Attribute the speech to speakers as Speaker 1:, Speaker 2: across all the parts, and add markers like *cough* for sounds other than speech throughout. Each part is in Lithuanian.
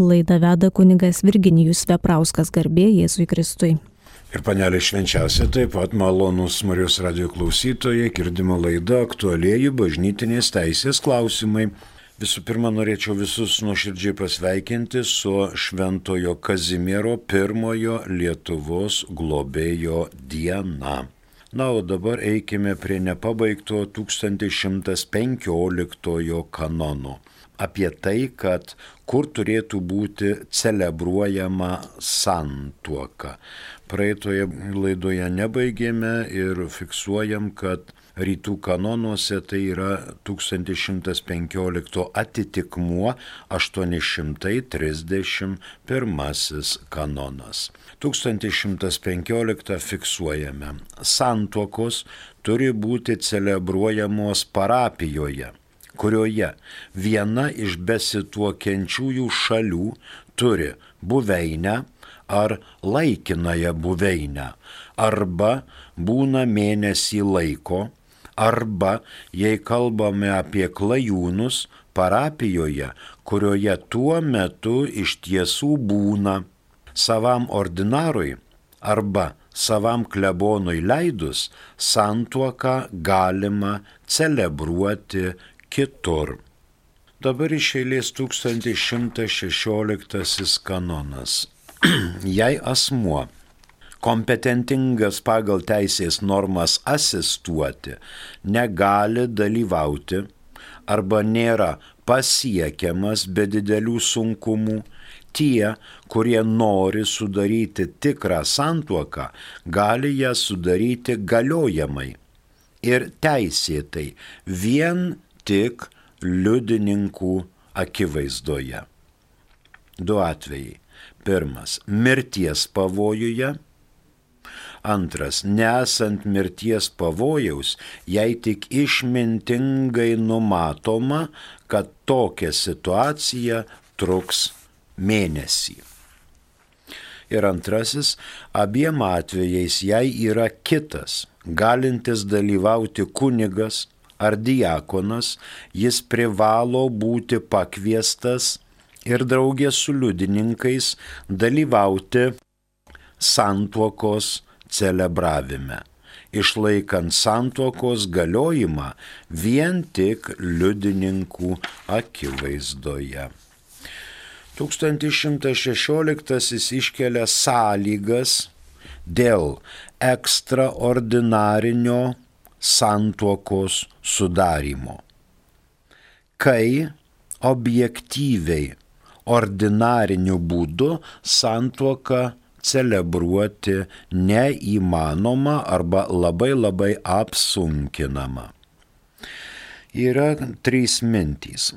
Speaker 1: Laida veda kuningas Virginijus Veprauskas garbė Jėzui Kristui.
Speaker 2: Ir panelė švenčiausia taip pat malonus Marijos radio klausytojai, girdimo laida aktualieji bažnytinės teisės klausimai. Visų pirma, norėčiau visus nuoširdžiai pasveikinti su Šventojo Kazimiero pirmojo Lietuvos globėjo diena. Na, o dabar eikime prie nepabaigto 1115 kanono. Apie tai, kad kur turėtų būti celebruojama santuoka. Praeitoje laidoje nebaigėme ir fiksuojam, kad rytų kanonuose tai yra 1115 atitikmuo 831 kanonas. 1115 fiksuojame. Santuokos turi būti celebruojamos parapijoje kurioje viena iš besituokiančiųjų šalių turi buveinę ar laikinąją buveinę, arba būna mėnesį laiko, arba, jei kalbame apie klajūnus, parapijoje, kurioje tuo metu iš tiesų būna savam ordinarui arba savam klebonui leidus, santuoką galima celebruoti kitur. Dabar iš eilės 1116 kanonas. *clears throat* Jei asmuo kompetentingas pagal teisės normas asistuoti, negali dalyvauti arba nėra pasiekiamas be didelių sunkumų, tie, kurie nori sudaryti tikrą santuoką, gali ją sudaryti galiojamai ir teisėtai vien tik liudininkų akivaizdoje. Du atvejai. Pirmas - mirties pavojuje Antras, nesant mirties pavojaus, jei tik išmintingai numatoma, kad tokia situacija truks mėnesį. Ir antrasis, abiem atvejais, jei yra kitas, galintis dalyvauti kunigas ar diakonas, jis privalo būti pakviestas ir draugė su liudininkais dalyvauti santuokos celebravime, išlaikant santuokos galiojimą vien tik liudininkų akivaizdoje. 1116 iškelia sąlygas dėl ekstraordinarinio santuokos sudarimo. Kai objektyviai ordinariniu būdu santuoka celebruoti neįmanoma arba labai labai apsunkinama. Yra trys mintys.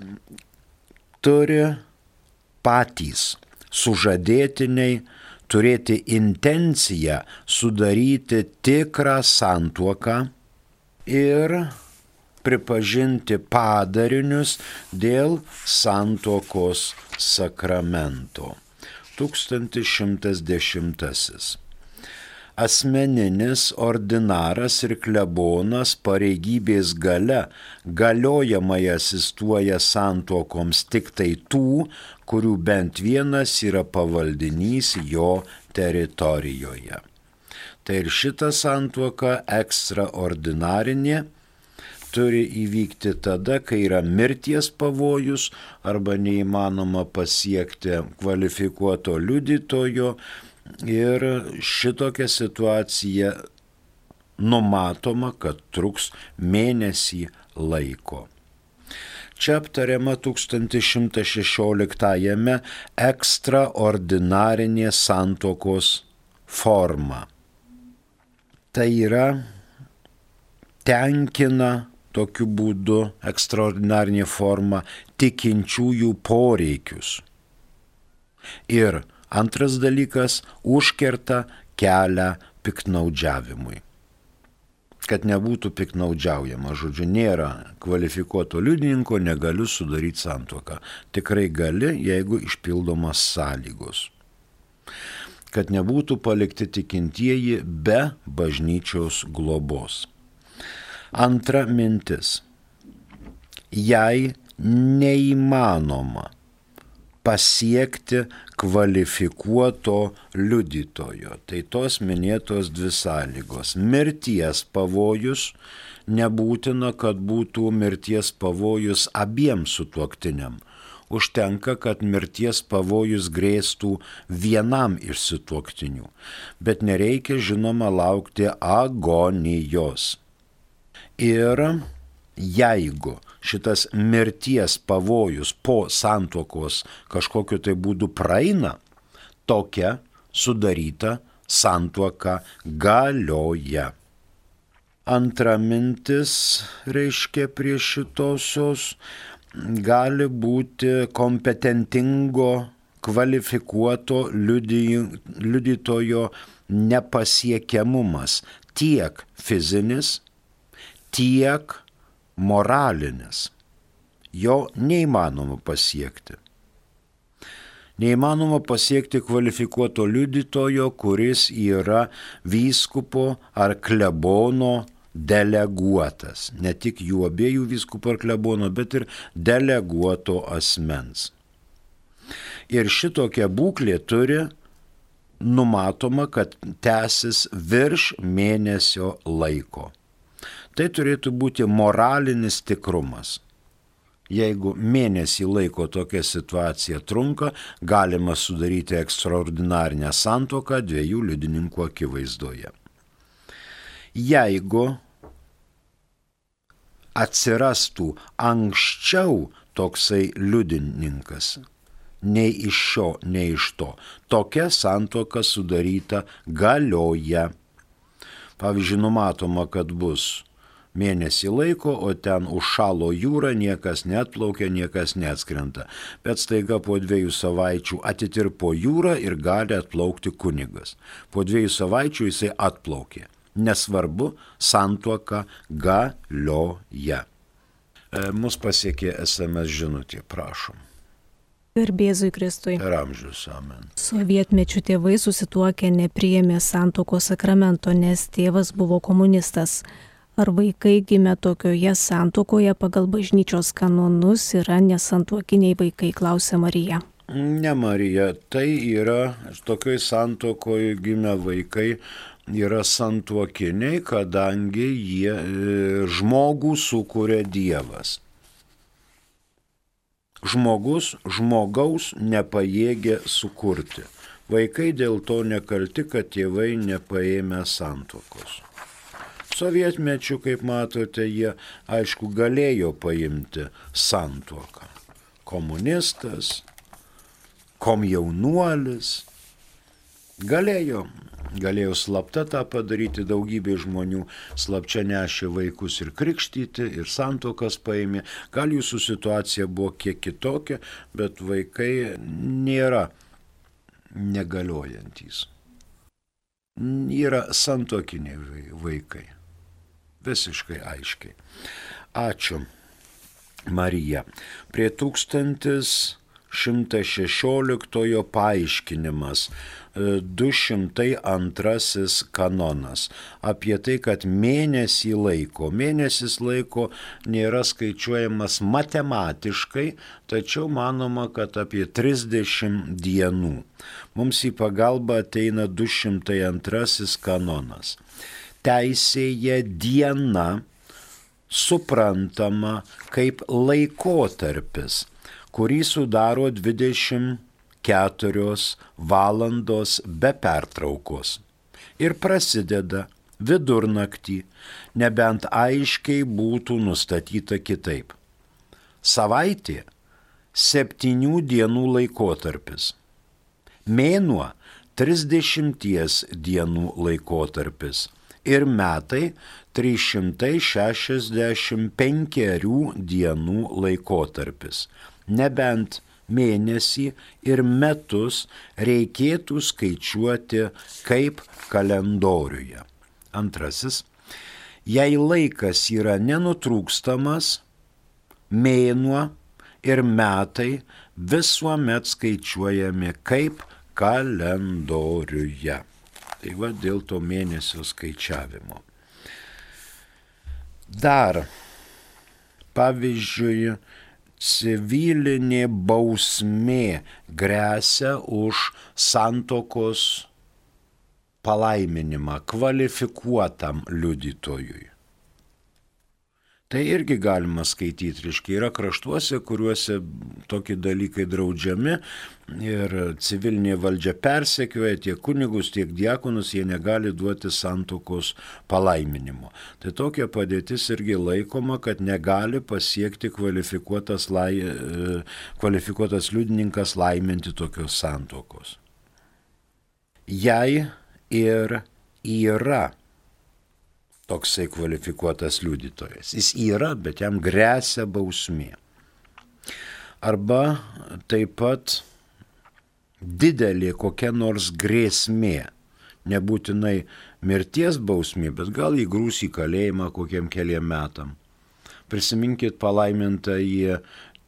Speaker 2: Turi patys sužadėtiniai turėti intenciją sudaryti tikrą santuoką ir pripažinti padarinius dėl santuokos sakramento. 1110. Asmeninis ordinaras ir klebonas pareigybės gale galiojamai asistuoja santuokoms tik tai tų, kurių bent vienas yra pavaldinys jo teritorijoje. Tai ir šita santuoka ekstraordinarinė turi įvykti tada, kai yra mirties pavojus arba neįmanoma pasiekti kvalifikuoto liudytojo ir šitokia situacija numatoma, kad truks mėnesį laiko. Čia aptariama 1116-ame ekstraordinarinė santokos forma. Tai yra tenkina tokiu būdu ekstraordinarinė forma tikinčiųjų poreikius. Ir antras dalykas - užkerta kelią piknaudžiavimui. Kad nebūtų piknaudžiaujama, žodžiu, nėra kvalifikuoto liudininko, negaliu sudaryti santuoką. Tikrai gali, jeigu išpildomas sąlygos. Kad nebūtų palikti tikintieji be bažnyčios globos. Antra mintis. Jei neįmanoma pasiekti kvalifikuoto liudytojo. Tai tos minėtos dvi sąlygos. Mirties pavojus, nebūtina, kad būtų mirties pavojus abiems sutuoktiniam. Užtenka, kad mirties pavojus grėstų vienam iš sutuoktinių, bet nereikia žinoma laukti agonijos. Ir jeigu šitas mirties pavojus po santuokos kažkokiu tai būdu praeina, tokia sudaryta santuoka galioja. Antra mintis, reiškia prie šitosios, gali būti kompetentingo, kvalifikuoto liudytojo nepasiekiamumas tiek fizinis, tiek moralinis. Jo neįmanoma pasiekti. Neįmanoma pasiekti kvalifikuoto liudytojo, kuris yra vyskupo ar klebono deleguotas. Ne tik jų abiejų vyskupo ar klebono, bet ir deleguoto asmens. Ir šitokia būklė turi numatoma, kad tęsis virš mėnesio laiko. Tai turėtų būti moralinis tikrumas. Jeigu mėnesį laiko tokia situacija trunka, galima sudaryti ekstraordinarinę santoką dviejų liudininkų akivaizdoje. Jeigu atsirastų anksčiau toksai liudininkas, nei iš šio, nei iš to, tokia santoka sudaryta galioja. Pavyzdžiui, numatoma, kad bus mėnesį laiko, o ten užšalo jūra, niekas netplaukia, niekas neatskrenta. Bet staiga po dviejų savaičių atitirpo jūra ir gali atplaukti kunigas. Po dviejų savaičių jisai atplaukė. Nesvarbu, santuoka galioja. E, mus pasiekė SMS žinutė, prašom.
Speaker 1: Garbėzui Kristui.
Speaker 2: Per amžius, amen.
Speaker 1: Sovietmečių tėvai susituokę nepriėmė santokos sakramento, nes tėvas buvo komunistas ar vaikai gimę tokioje santokoje pagal bažnyčios kanonus yra nesantuokiniai vaikai, klausė Marija.
Speaker 2: Ne Marija, tai yra tokioj santokoje gimę vaikai yra santuokiniai, kadangi jie e, žmogų sukuria Dievas. Žmogus žmogaus nepajėgia sukurti. Vaikai dėl to nekalti, kad tėvai nepaėmė santokos. Sovietmečių, kaip matote, jie aišku galėjo paimti santuoką. Komunistas, komjaunuolis, galėjo, galėjo slapta tą padaryti, daugybė žmonių slapčia nešė vaikus ir krikštyti, ir santokas paėmė. Gal jūsų situacija buvo kiek kitokia, bet vaikai nėra negaliojantis. Yra santokiniai vaikai. Visiškai aiškiai. Ačiū. Marija. Prie 1116 paaiškinimas 202 e, kanonas. Apie tai, kad mėnesį laiko, mėnesis laiko nėra skaičiuojamas matematiškai, tačiau manoma, kad apie 30 dienų. Mums į pagalbą ateina 202 kanonas. Teisėje diena suprantama kaip laikotarpis, kurį sudaro 24 valandos be pertraukos. Ir prasideda vidurnaktį, nebent aiškiai būtų nustatyta kitaip. Savaitė - septynių dienų laikotarpis. Mėnuo - 30 dienų laikotarpis ir metai 365 dienų laikotarpis. Nebent mėnesį ir metus reikėtų skaičiuoti kaip kalendoriuje. Antrasis. Jei laikas yra nenutrūkstamas, mėnuo ir metai visuomet skaičiuojami kaip kalendoriuje. Tai va dėl to mėnesio skaičiavimo. Dar, pavyzdžiui, civilinė bausmė grėsia už santokos palaiminimą kvalifikuotam liudytojui. Tai irgi galima skaityti, reiškia, yra kraštuose, kuriuose tokie dalykai draudžiami ir civilinė valdžia persekioja tiek kunigus, tiek diakonus, jie negali duoti santokos palaiminimo. Tai tokia padėtis irgi laikoma, kad negali pasiekti kvalifikuotas, lai, kvalifikuotas liudininkas laiminti tokios santokos. Jei ir yra toksai kvalifikuotas liudytojas. Jis yra, bet jam grėsia bausmė. Arba taip pat didelė kokia nors grėsmė, nebūtinai mirties bausmė, bet gal įgrūs į kalėjimą kokiem keliam metam. Prisiminkit palaimintą į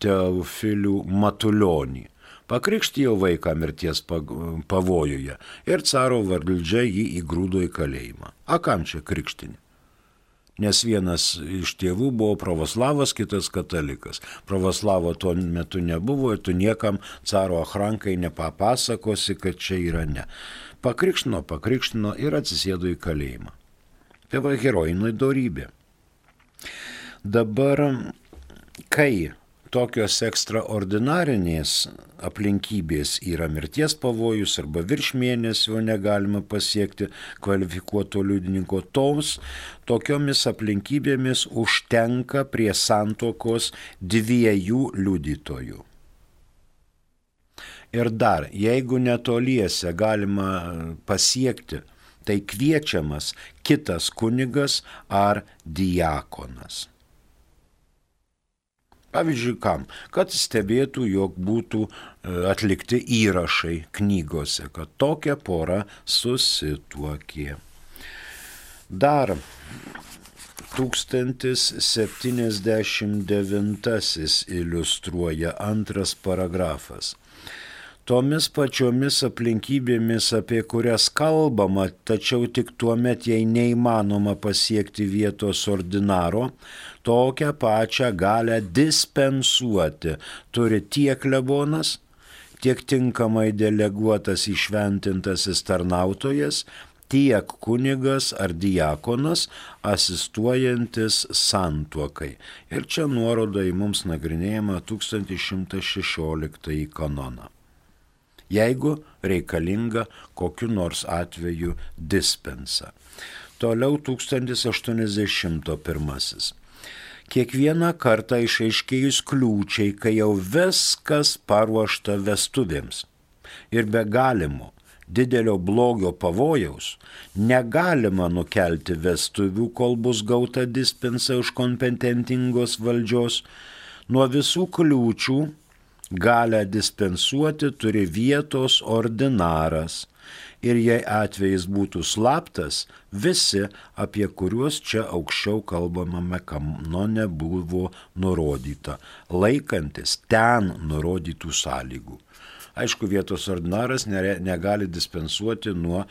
Speaker 2: Teofilių Matulionį. Pakrikštijo vaiką mirties pavojuje ir caro valdžia jį įgrūdo į kalėjimą. A kam čia krikštinė? Nes vienas iš tėvų buvo pravoslavas, kitas katalikas. Pravoslavo tuo metu nebuvo ir tu niekam caro ochrankai nepapasakosi, kad čia yra ne. Pakrikštino, pakrikštino ir atsisėdo į kalėjimą. Tai va herojinai darybė. Dabar, kai tokios ekstraordinarinės aplinkybės yra mirties pavojus arba virš mėnesio negalima pasiekti kvalifikuoto liudininko, toms tokiomis aplinkybėmis užtenka prie santokos dviejų liudytojų. Ir dar, jeigu netoliese galima pasiekti, tai kviečiamas kitas kunigas ar diakonas. Pavyzdžiui, kam? Kad stebėtų, jog būtų e, atlikti įrašai knygose, kad tokia pora susituokė. Dar 1079 iliustruoja antras paragrafas tomis pačiomis aplinkybėmis, apie kurias kalbama, tačiau tik tuo met, jei neįmanoma pasiekti vietos ordinaro, tokią pačią galę dispensuoti turi tiek lebonas, tiek tinkamai deleguotas išventintasis tarnautojas, tiek kunigas ar diakonas asistuojantis santuokai. Ir čia nuoroda į mums nagrinėjimą 1116 kanoną jeigu reikalinga kokiu nors atveju dispensa. Toliau 1081. Kiekvieną kartą išaiškėjus kliūčiai, kai jau viskas paruošta vestuvėms ir be galimo didelio blogio pavojaus, negalima nukelti vestuvių, kol bus gauta dispensa iš kompetentingos valdžios, nuo visų kliūčių galę dispensuoti turi vietos ordinaras. Ir jei atvejis būtų slaptas, visi, apie kuriuos čia aukščiau kalbamame kanone buvo nurodyta, laikantis ten nurodytų sąlygų. Aišku, vietos ordinaras negali dispensuoti nuo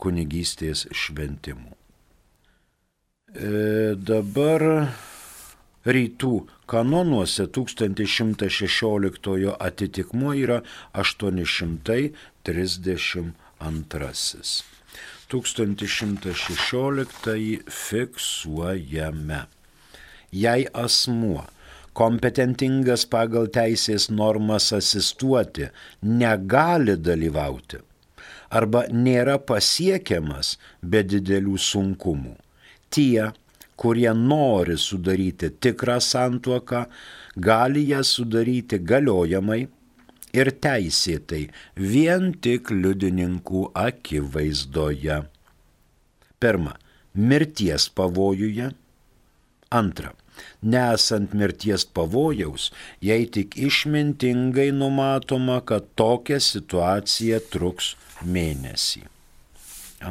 Speaker 2: kunigystės šventimų. E, dabar rytų kanonuose 1116 atitikmuo yra 832. 1116 fiksuojame. Jei asmuo kompetentingas pagal teisės normas asistuoti negali dalyvauti arba nėra pasiekiamas be didelių sunkumų, tie kurie nori sudaryti tikrą santuoką, gali ją sudaryti galiojamai ir teisėtai vien tik liudininkų akivaizdoje. Pirma, mirties pavojuje. Antra, nesant mirties pavojaus, jei tik išmintingai numatoma, kad tokia situacija truks mėnesį.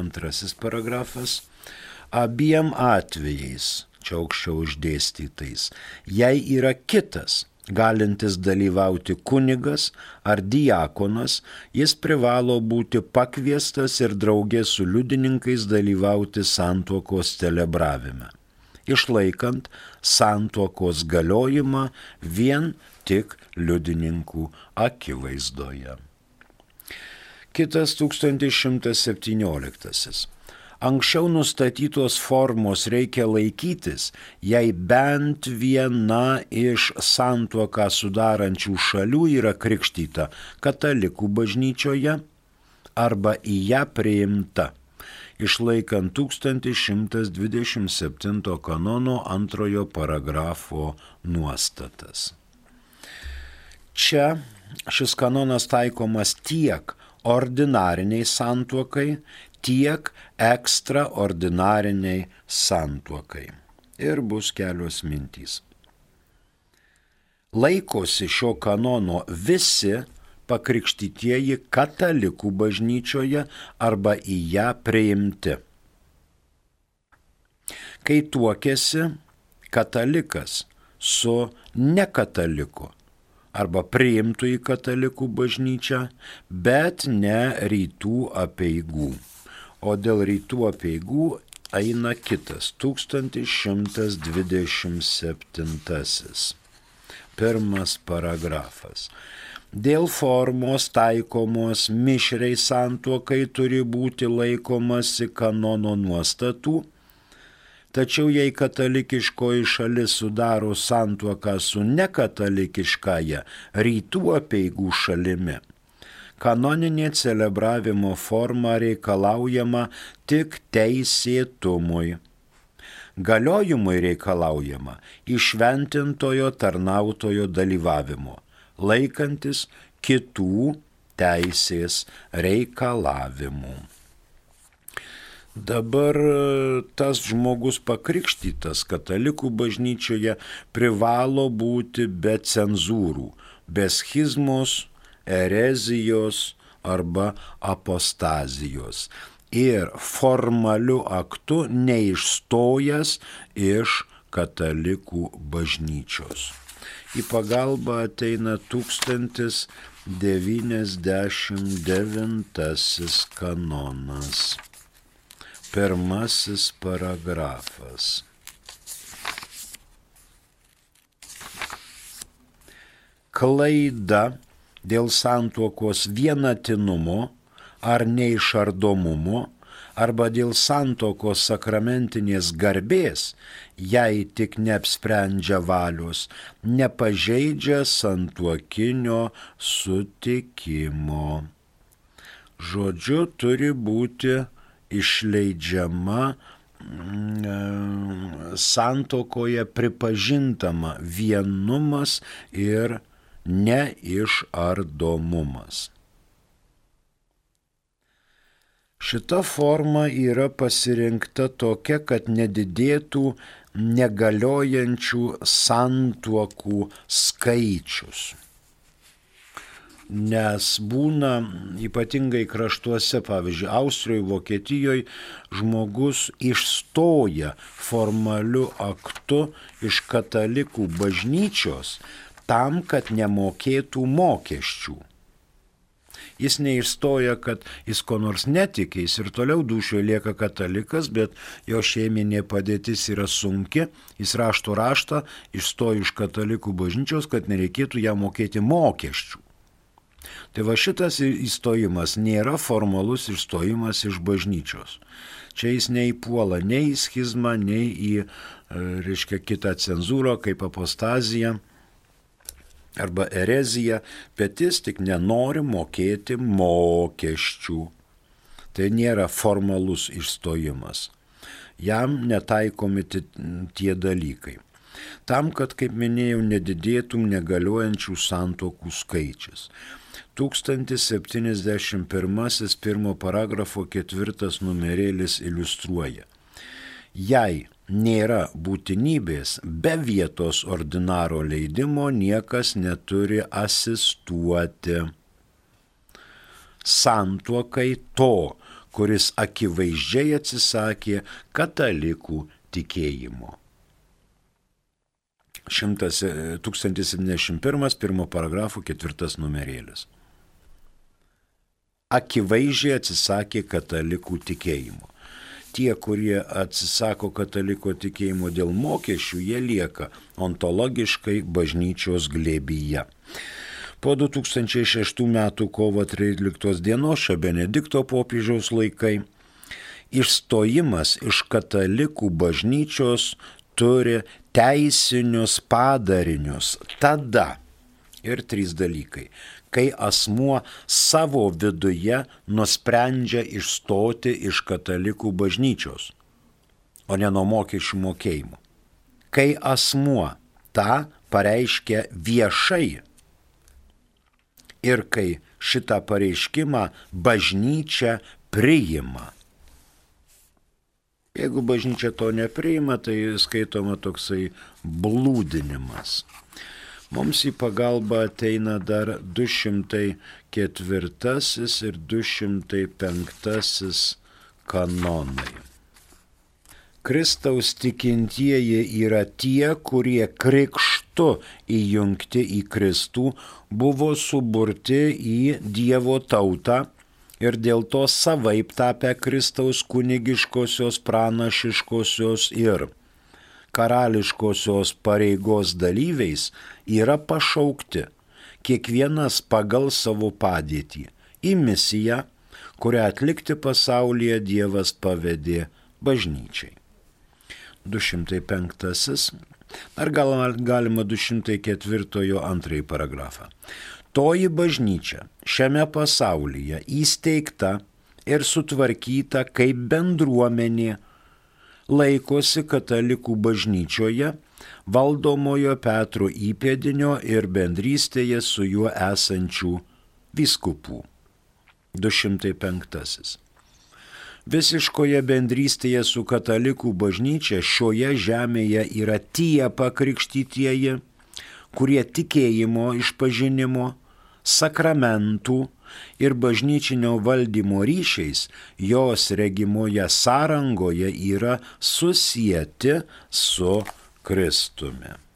Speaker 2: Antrasis paragrafas abiem atvejais, čia aukščiau uždėstytais, jei yra kitas, galintis dalyvauti kunigas ar diakonas, jis privalo būti pakviestas ir draugė su liudininkais dalyvauti santuokos celebravime, išlaikant santuokos galiojimą vien tik liudininkų akivaizdoje. Kitas 1117. Anksčiau nustatytos formos reikia laikytis, jei bent viena iš santuoką sudarančių šalių yra krikštyta katalikų bažnyčioje arba į ją priimta, išlaikant 1127 kanono antrojo paragrafo nuostatas. Čia šis kanonas taikomas tiek ordinariniai santuokai, tiek ekstraordinariniai santuokai. Ir bus kelios mintys. Laikosi šio kanono visi pakrikštytieji katalikų bažnyčioje arba į ją priimti. Kai tuokėsi katalikas su nekataliku, arba priimtų į katalikų bažnyčią, bet ne rytų apieigų. O dėl rytų apieigų eina kitas 1127. Pirmas paragrafas. Dėl formos taikomos mišriai santuokai turi būti laikomasi kanono nuostatų Tačiau jei katalikiškoji šalis sudaro santuoką su nekatalikiškąją rytų apieigų šalimi, kanoninė celebravimo forma reikalaujama tik teisėtumui. Galiojimui reikalaujama išventintojo tarnautojo dalyvavimo, laikantis kitų teisės reikalavimų. Dabar e, tas žmogus pakrikštytas katalikų bažnyčioje privalo būti be cenzūrų, be schizmos, erezijos arba apostazijos ir formaliu aktu neišstojęs iš katalikų bažnyčios. Į pagalbą ateina 1099 kanonas. Pirmasis paragrafas. Klaida dėl santuokos vienatinumo ar neišardomumo arba dėl santokos sakramentinės garbės, jei tik neapsprendžia valios, nepažeidžia santuokinio sutikimo. Žodžiu, turi būti išleidžiama mm, e, santokoje pripažintama vienumas ir neišardomumas. Šita forma yra pasirinkta tokia, kad nedidėtų negaliojančių santuokų skaičius nes būna ypatingai kraštuose, pavyzdžiui, Austrijoje, Vokietijoje, žmogus išstoja formaliu aktu iš katalikų bažnyčios tam, kad nemokėtų mokesčių. Jis neišstoja, kad jis ko nors netikė, jis ir toliau dušioje lieka katalikas, bet jo šeiminė padėtis yra sunki, jis rašto raštą išstoja iš katalikų bažnyčios, kad nereikėtų ją mokėti mokesčių. Tai va šitas įstojimas nėra formalus išstojimas iš bažnyčios. Čia jis neįpuola nei į schizmą, nei į, e, reiškia, kitą cenzūrą kaip apostaziją arba ereziją, bet jis tik nenori mokėti mokesčių. Tai nėra formalus išstojimas. Jam netaikomi tie dalykai. Tam, kad, kaip minėjau, nedidėtum negaliojančių santokų skaičius. 1071 pirmo paragrafo ketvirtas numerėlis iliustruoja. Jei nėra būtinybės, be vietos ordinaro leidimo niekas neturi asistuoti. Santuokai to, kuris akivaizdžiai atsisakė katalikų tikėjimo. 1071 pirmo paragrafo ketvirtas numerėlis akivaizdžiai atsisakė katalikų tikėjimo. tie, kurie atsisako kataliko tikėjimo dėl mokesčių, jie lieka ontologiškai bažnyčios glėbyje. Po 2006 m. kovo 13 dienos šio Benedikto popiežiaus laikai išstojimas iš katalikų bažnyčios turi teisinius padarinius. Tada ir trys dalykai kai asmuo savo viduje nusprendžia išstoti iš katalikų bažnyčios, o ne nuo mokesčių mokėjimo. Kai asmuo tą pareiškia viešai ir kai šitą pareiškimą bažnyčia priima. Jeigu bažnyčia to nepriima, tai skaitoma toksai blūdinimas. Mums į pagalbą ateina dar 204 ir 205 kanonai. Kristaus tikintieji yra tie, kurie krikštu įjungti į Kristų buvo suburti į Dievo tautą ir dėl to savaip tapę Kristaus kunigiškosios, pranašiškosios ir karališkosios pareigos dalyviais yra pašaukti, kiekvienas pagal savo padėtį, į misiją, kurią atlikti pasaulyje Dievas pavedė bažnyčiai. 205. Ar gal, galima 204 antrąjį paragrafą. Toji bažnyčia šiame pasaulyje įsteigta ir sutvarkyta kaip bendruomenė laikosi katalikų bažnyčioje, valdomojo Petro įpėdinio ir bendrystėje su juo esančių viskupų. 205. Visiškoje bendrystėje su katalikų bažnyčia šioje žemėje yra tie pakrikštytieji, kurie tikėjimo išpažinimo, sakramentų, ir bažnyčinio valdymo ryšiais jos regimoje sąrangoje yra susijęti su Kristumi.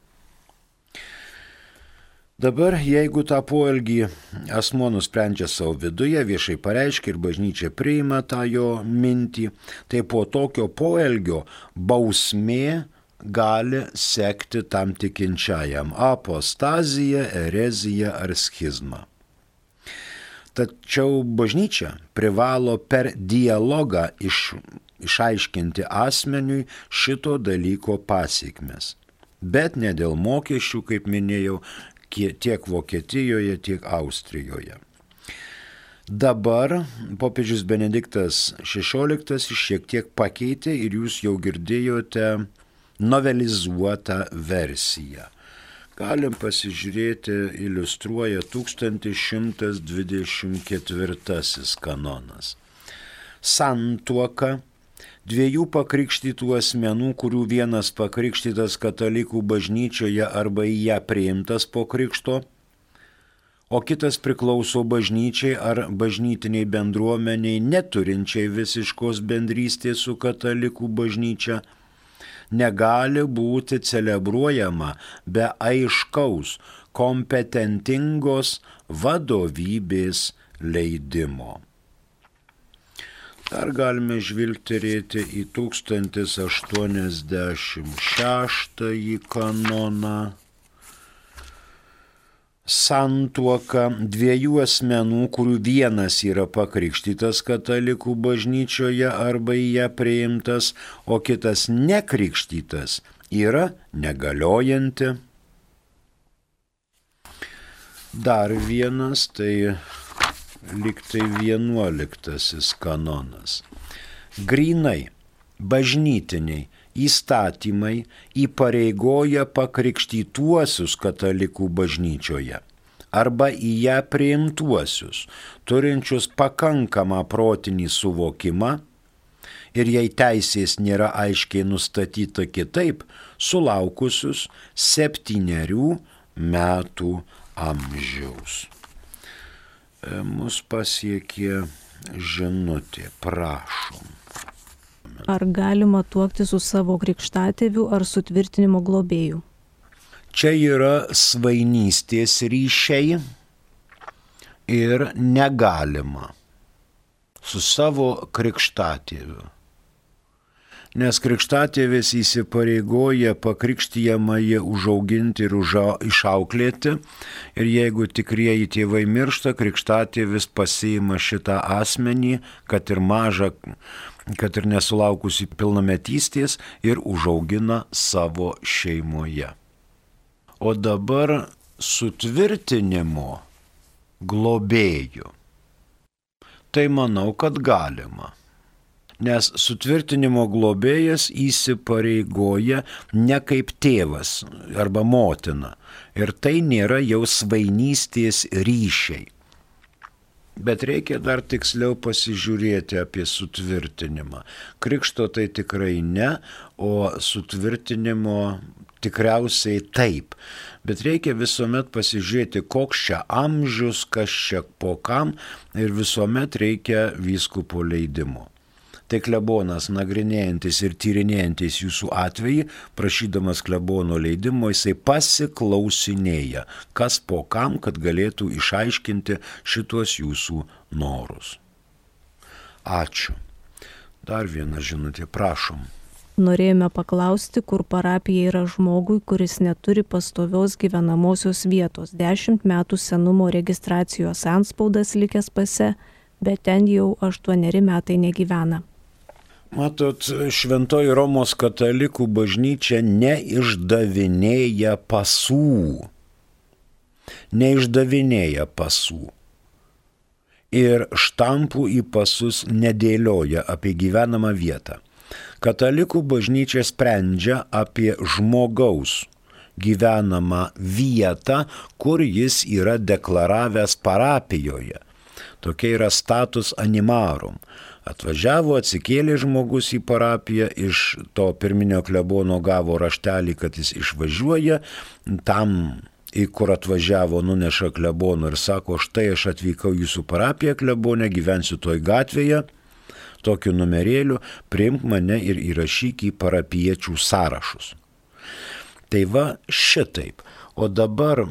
Speaker 2: Dabar, jeigu tą poelgį asmo nusprendžia savo viduje, viešai pareiškia ir bažnyčia priima tą jo mintį, tai po tokio poelgio bausmė gali sekti tam tikinčiajam - apostazija, erezija ar schizma. Tačiau bažnyčia privalo per dialogą iš, išaiškinti asmeniui šito dalyko pasiekmes. Bet ne dėl mokesčių, kaip minėjau, tiek Vokietijoje, tiek Austrijoje. Dabar popiežius Benediktas XVI šiek tiek pakeitė ir jūs jau girdėjote novelizuotą versiją galim pasižiūrėti, iliustruoja 1124 kanonas. Santuoka dviejų pakrikštytų asmenų, kurių vienas pakrikštytas katalikų bažnyčioje arba į ją priimtas po krikšto, o kitas priklauso bažnyčiai ar bažnytiniai bendruomeniai neturinčiai visiškos bendrystės su katalikų bažnyčia negali būti celebruojama be aiškaus, kompetentingos vadovybės leidimo. Dar galime žvilgterėti į 1086 kanoną santuoka dviejų asmenų, kurių vienas yra pakrikštytas katalikų bažnyčioje arba į ją priimtas, o kitas nekrikštytas, yra negaliojanti. Dar vienas, tai liktai vienuoliktasis kanonas. Grinai, bažnytiniai įstatymai įpareigoja pakrikštytuosius katalikų bažnyčioje arba į ją priimtuosius, turinčius pakankamą protinį suvokimą ir jei teisės nėra aiškiai nustatyta kitaip, sulaukusius septyniarių metų amžiaus. E, mus pasiekė žinutė, prašom.
Speaker 1: Ar galima tuokti su savo krikštatėviu ar sutvirtinimo globėju?
Speaker 2: Čia yra svainystės ryšiai ir negalima su savo krikštatėviu. Nes krikštatėvis įsipareigoja pakrikštyjamąjį užauginti ir uža, išauklėti. Ir jeigu tikrieji tėvai miršta, krikštatėvis pasiima šitą asmenį, kad ir mažą, kad ir nesulaukusi pilnametystės, ir užaugina savo šeimoje. O dabar sutvirtinimo globėjų. Tai manau, kad galima nes sutvirtinimo globėjas įsipareigoja ne kaip tėvas arba motina. Ir tai nėra jau svainystės ryšiai. Bet reikia dar tiksliau pasižiūrėti apie sutvirtinimą. Krikšto tai tikrai ne, o sutvirtinimo tikriausiai taip. Bet reikia visuomet pasižiūrėti, koks čia amžius, kas čia po kam ir visuomet reikia vyskupo leidimo tai klebonas nagrinėjantis ir tyrinėjantis jūsų atvejį, prašydamas klebono leidimo, jisai pasiklausinėja, kas po kam, kad galėtų išaiškinti šitos jūsų norus. Ačiū. Dar viena žinutė, prašom.
Speaker 1: Norėjome paklausti, kur parapija yra žmogui, kuris neturi pastovios gyvenamosios vietos. Dešimt metų senumo registracijos anspaudas likęs pase, bet ten jau aštuoneri metai negyvena.
Speaker 2: Matot, Šventoji Romos katalikų bažnyčia neišdavinėja pasų. Neišdavinėja pasų. Ir štampų į pasus nedėlioja apie gyvenamą vietą. Katalikų bažnyčia sprendžia apie žmogaus gyvenamą vietą, kur jis yra deklaravęs parapijoje. Tokia yra status animarum. Atvažiavo, atsikėlė žmogus į parapiją, iš to pirminio klebono gavo raštelį, kad jis išvažiuoja, tam į kur atvažiavo, nuneša klebono ir sako, štai aš atvykau jūsų parapiją klebonę, gyvensiu toj gatvėje, tokiu numerėliu, priimk mane ir įrašyk į parapiečių sąrašus. Tai va šitaip. O dabar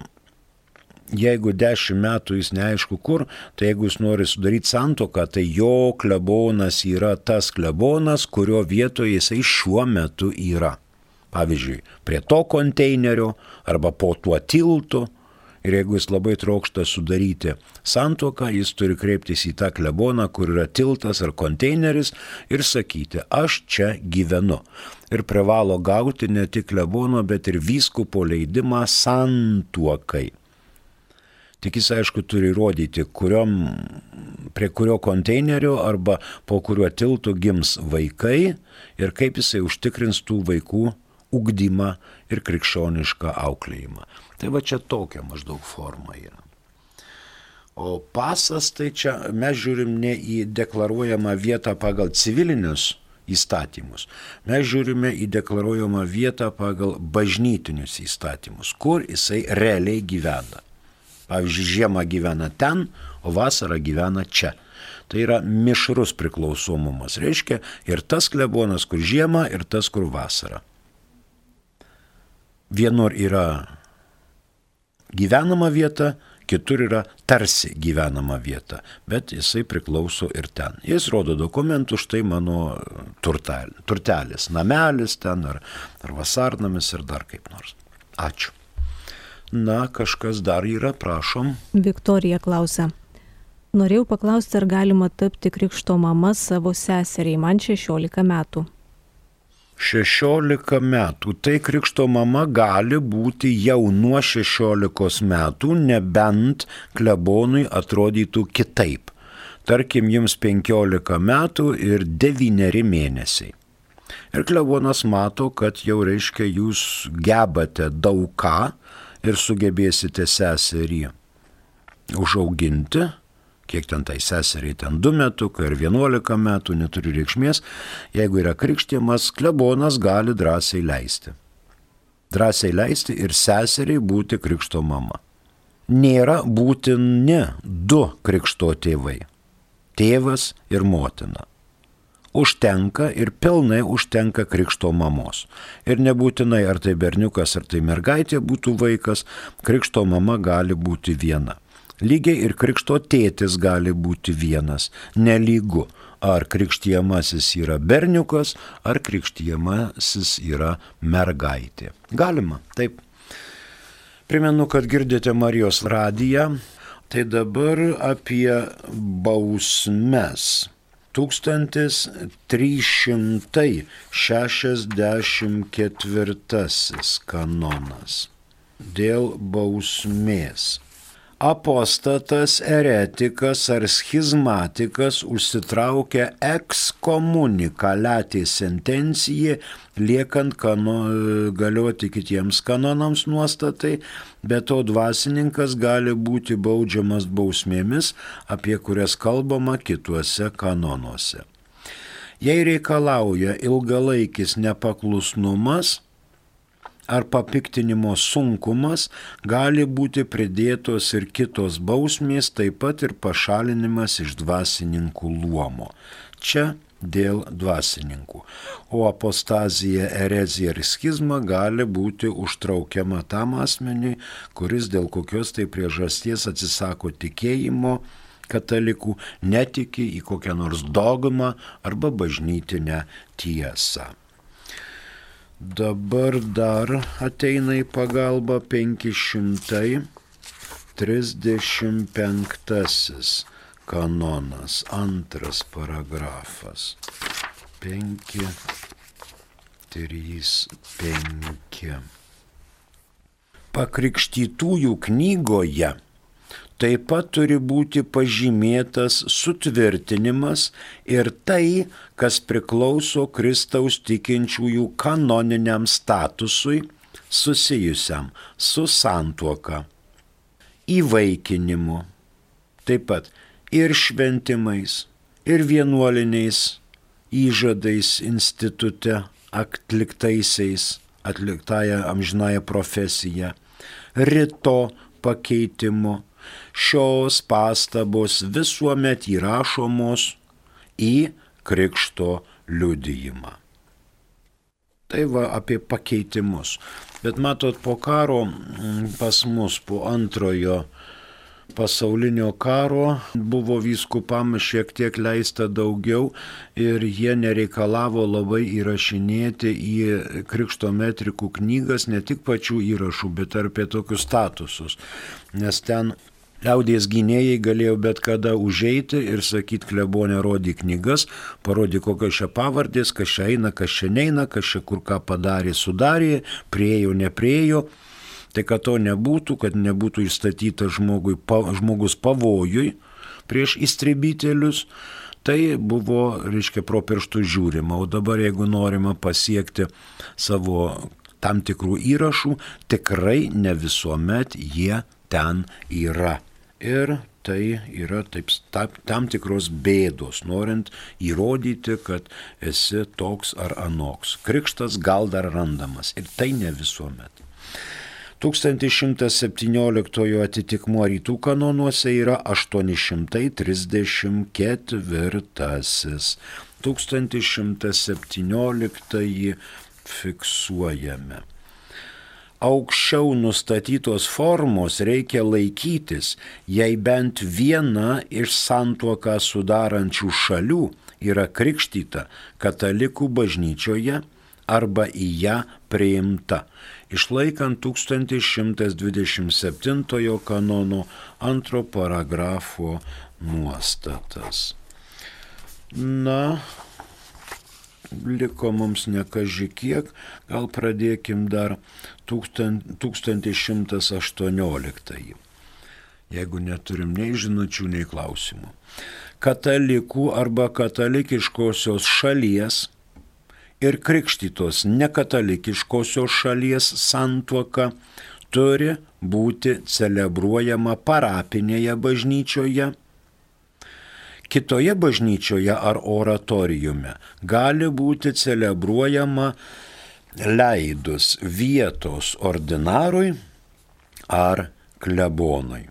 Speaker 2: jeigu dešimt metų jis neaišku kur, tai jeigu jis nori sudaryti santoką, tai jo klebonas yra tas klebonas, kurio vietoje jisai šiuo metu yra. Pavyzdžiui, prie to konteinerio arba po tuo tiltu. Ir jeigu jis labai trokšta sudaryti santoką, jis turi kreiptis į tą kleboną, kur yra tiltas ar konteineris ir sakyti, aš čia gyvenu. Ir privalo gauti ne tik klebono, bet ir vyskupo leidimą santuokai. Tik jis aišku turi įrodyti, kuriom, prie kurio konteinerio arba po kuriuo tiltu gims vaikai ir kaip jisai užtikrins tų vaikų ugdymą ir krikščionišką auklėjimą. Tai va čia tokia maždaug forma yra. O pasas tai čia mes žiūrim ne į deklaruojamą vietą pagal civilinius įstatymus. Mes žiūrime į deklaruojamą vietą pagal bažnytinius įstatymus, kur jisai realiai gyvena. Pavyzdžiui, žiemą gyvena ten, o vasarą gyvena čia. Tai yra mišrus priklausomumas. Reiškia ir tas klebonas, kur žiemą, ir tas, kur vasarą. Vienur yra gyvenama vieta, kitur yra tarsi gyvenama vieta, bet jisai priklauso ir ten. Jis rodo dokumentų, štai mano turtelis, namelis ten, ar, ar vasarnamis, ir dar kaip nors. Ačiū. Na, kažkas dar yra, prašom.
Speaker 1: Viktorija klausia. Norėjau paklausti, ar galima tapti krikšto mama savo seseriai, man 16 metų.
Speaker 2: 16 metų. Tai krikšto mama gali būti jau nuo 16 metų, nebent klebonui atrodytų kitaip. Tarkim, jums 15 metų ir 9 mėnesiai. Ir klebonas mato, kad jau reiškia jūs gebate daug ką, ir sugebėsite seserį užauginti, kiek ten tai seseriai, ten 2 metukai ar 11 metų, neturi reikšmės, jeigu yra krikštimas, klebonas gali drąsiai leisti. Drąsiai leisti ir seseriai būti krikšto mama. Nėra būtini du krikšto tėvai - tėvas ir motina užtenka ir pilnai užtenka krikšto mamos. Ir nebūtinai ar tai berniukas, ar tai mergaitė būtų vaikas, krikšto mama gali būti viena. Lygiai ir krikšto tėtis gali būti vienas, nelygu, ar krikštijamasis yra berniukas, ar krikštijamasis yra mergaitė. Galima, taip. Primenu, kad girdite Marijos radiją, tai dabar apie bausmes. 1364 kanonas. Dėl bausmės apostatas, eretikas ar schizmatikas užsitraukia ekskomunikaliatį sentenciją, liekant kano, galioti kitiems kanonams nuostatai, bet to dvasininkas gali būti baudžiamas bausmėmis, apie kurias kalbama kituose kanonuose. Jei reikalauja ilgalaikis nepaklusnumas, ar papiktinimo sunkumas gali būti pridėtos ir kitos bausmės, taip pat ir pašalinimas iš dvasininkų luomo. Čia dėl dvasininkų. O apostazija, erezija ir schizma gali būti užtraukiama tam asmeniui, kuris dėl kokios tai priežasties atsisako tikėjimo katalikų, netiki į kokią nors dogmą arba bažnytinę tiesą. Dabar dar ateina į pagalbą 535 kanonas, antras paragrafas. 5, 3, 5. Pakrikštytųjų knygoje taip pat turi būti pažymėtas sutvirtinimas ir tai, kas priklauso Kristaus tikinčiųjų kanoniniam statusui susijusiam su santuoka, įvaikinimu, taip pat ir šventimais, ir vienuoliniais įžadais institute atliktaisiais, atliktąją amžinąją profesiją, rito pakeitimu, šios pastabos visuomet įrašomos į krikšto liudijimą. Tai va apie pakeitimus. Bet matot, po karo mm, pas mus, po antrojo pasaulinio karo buvo vyskupam šiek tiek leista daugiau ir jie nereikalavo labai įrašinėti į krikšto metrikų knygas ne tik pačių įrašų, bet ir apie tokius statusus. Nes ten Liaudės gynėjai galėjo bet kada užeiti ir sakyti, klebonė rodi knygas, parodi kokios čia pavardės, kas čia eina, kas čia neina, kas čia kur ką padarė, sudarė, priejo, nepriejo. Tai kad to nebūtų, kad nebūtų įstatytas žmogui, pa, žmogus pavojui prieš įstribitelius, tai buvo, reiškia, pro pirštų žiūrima. O dabar, jeigu norima pasiekti savo tam tikrų įrašų, tikrai ne visuomet jie ten yra. Ir tai yra taip, tam tikros bėdos, norint įrodyti, kad esi toks ar anoks. Krikštas gal dar randamas ir tai ne visuomet. 1117 atitikmuo rytų kanonuose yra 834. 1117 fiksuojame aukščiau nustatytos formos reikia laikytis, jei bent viena iš santuoką sudarančių šalių yra krikštyta katalikų bažnyčioje arba į ją priimta, išlaikant 1127 kanono antro paragrafo nuostatas. Na, liko mums nekaži kiek, gal pradėkim dar 1118. Jeigu neturim nei žinučių, nei klausimų. Katalikų arba katalikiškosios šalies ir krikštytos nekatalikiškosios šalies santuoka turi būti celebruojama parapinėje bažnyčioje kitoje bažnyčioje ar oratorijume gali būti celebruojama leidus vietos ordinarui ar klebonui.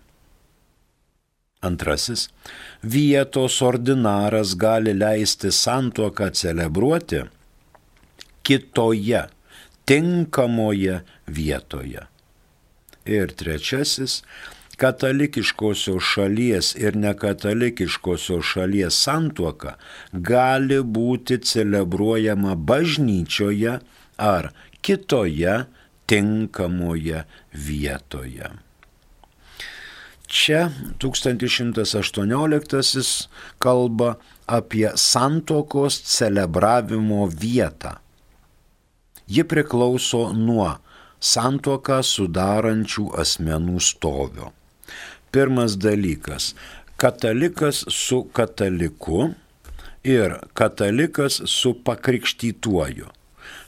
Speaker 2: Antrasis, vietos ordinaras gali leisti santuoką celebruoti kitoje, tinkamoje vietoje. Ir trečiasis, katalikiškosios šalies ir nekatalikiškosios šalies santuoka gali būti celebruojama bažnyčioje ar kitoje tinkamoje vietoje. Čia 1118 kalba apie santokos celebravimo vietą. Ji priklauso nuo santoką sudarančių asmenų stovio. Pirmas dalykas - katalikas su kataliku ir katalikas su pakrikštytuoju.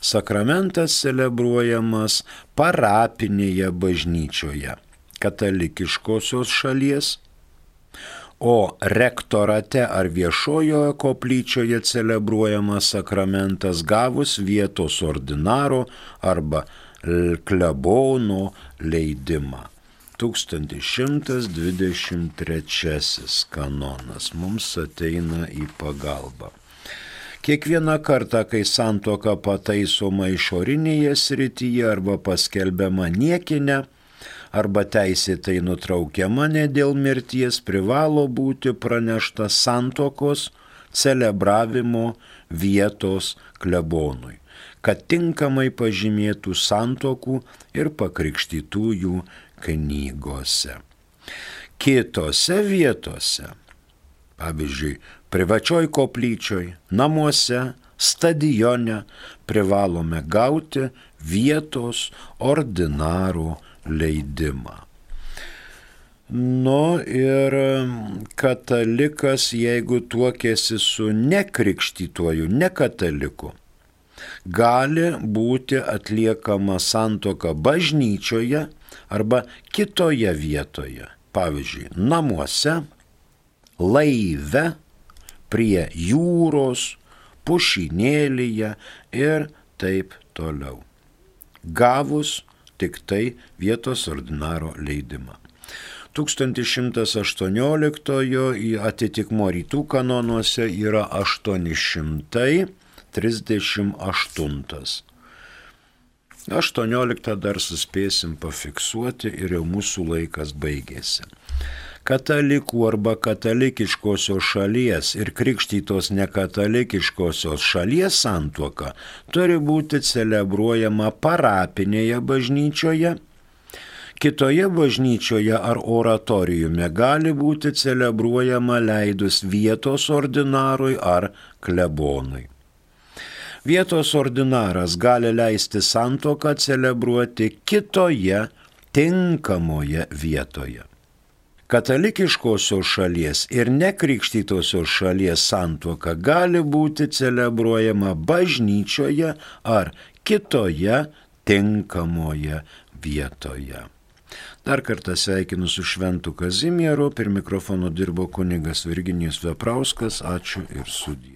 Speaker 2: Sakramentas celebruojamas parapinėje bažnyčioje katalikiškosios šalies, o rektorate ar viešojoje koplyčioje celebruojamas sakramentas gavus vietos ordinaro arba klebono leidimą. 1123 kanonas mums ateina į pagalbą. Kiekvieną kartą, kai santoka pataisoma išorinėje srityje arba paskelbiama niekinė, arba teisėtai nutraukiama ne dėl mirties, privalo būti pranešta santokos celebravimo vietos klebonui, kad tinkamai pažymėtų santokų ir pakrikštytųjų knygose. Kitose vietose, pavyzdžiui, privačioj koplyčioj, namuose, stadione privalome gauti vietos ordinaro leidimą. Nu ir katalikas, jeigu tuokėsi su nekrikštytuoju, nekataliku, gali būti atliekama santoka bažnyčioje arba kitoje vietoje, pavyzdžiui, namuose, laive, prie jūros, pušinėlyje ir taip toliau. Gavus tik tai vietos ordinaro leidimą. 1118 atitikmo rytų kanonuose yra 838. 18 dar suspėsim pafiksuoti ir jau mūsų laikas baigėsi katalikų arba katalikiškosios šalies ir krikštytos nekatalikiškosios šalies santuoka turi būti celebruojama parapinėje bažnyčioje, kitoje bažnyčioje ar oratorijume gali būti celebruojama leidus vietos ordinarui ar klebonui. Vietos ordinaras gali leisti santoką celebruoti kitoje tinkamoje vietoje katalikiškosios šalies ir nekrikštytosios šalies santuoka gali būti celebruojama bažnyčioje ar kitoje tinkamoje vietoje. Dar kartą sveikinu su Šventu Kazimieru, per mikrofono dirbo kunigas Virginijus Veprauskas, ačiū ir sudie.